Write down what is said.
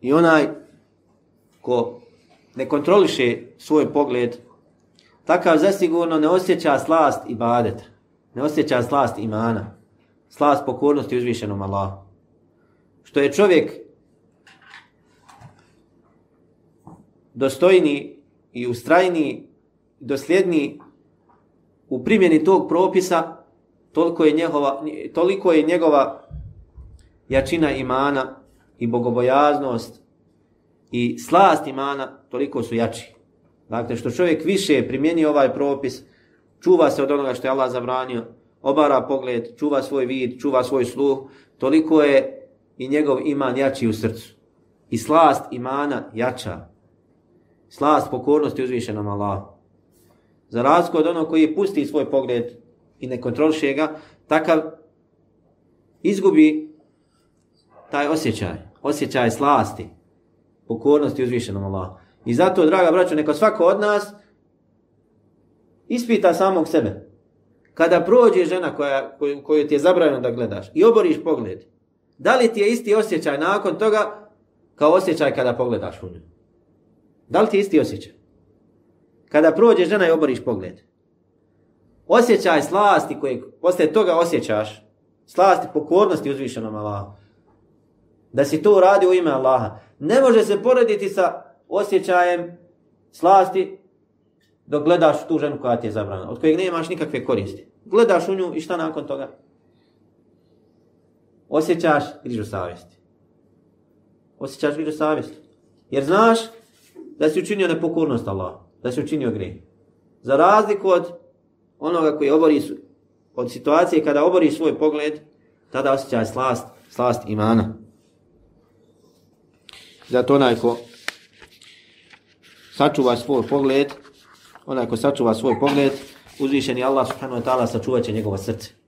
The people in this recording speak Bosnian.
I onaj ko ne kontroliše svoj pogled, takav zasigurno ne osjeća slast i badet. Ne osjeća slast imana. Slast pokornosti uzvišenom Allahu. Što je čovjek dostojni i ustrajni, dosljedni u primjeni tog propisa, toliko je njegova, toliko je njegova jačina imana i bogobojaznost i slast imana toliko su jači. Dakle, što čovjek više primjeni ovaj propis, čuva se od onoga što je Allah zabranio, obara pogled, čuva svoj vid, čuva svoj sluh, toliko je i njegov iman jači u srcu. I slast imana jača. Slast pokornosti uzvišenom Allahu. Za razliku od onog koji je pusti svoj pogled i ne kontroliše ga, takav izgubi taj osjećaj, osjećaj slasti, pokornosti uzvišenom Allahu. I zato, draga braćo, neko svako od nas ispita samog sebe. Kada prođe žena koja, koju, koju ti je zabranjeno da gledaš i oboriš pogled, da li ti je isti osjećaj nakon toga kao osjećaj kada pogledaš u nju? Da li ti je isti osjećaj? Kada prođe žena i oboriš pogled, osjećaj slasti koje posle toga osjećaš, slasti pokornosti uzvišenom Allahu, da si to radi u ime Allaha. Ne može se porediti sa osjećajem slasti dok gledaš tu ženu koja ti je zabrana, od kojeg nemaš nikakve koristi. Gledaš u nju i šta nakon toga? Osjećaš grižu savjesti. Osjećaš grižu savjesti. Jer znaš da si učinio nepokornost Allah, da si učinio grih. Za razliku od onoga koji obori su, od situacije kada obori svoj pogled, tada osjećaj slast, slast imana. Zato onaj ko sačuva svoj pogled, onaj ko sačuva svoj pogled, uzvišeni Allah subhanahu wa ta'ala sačuvat će njegovo srce.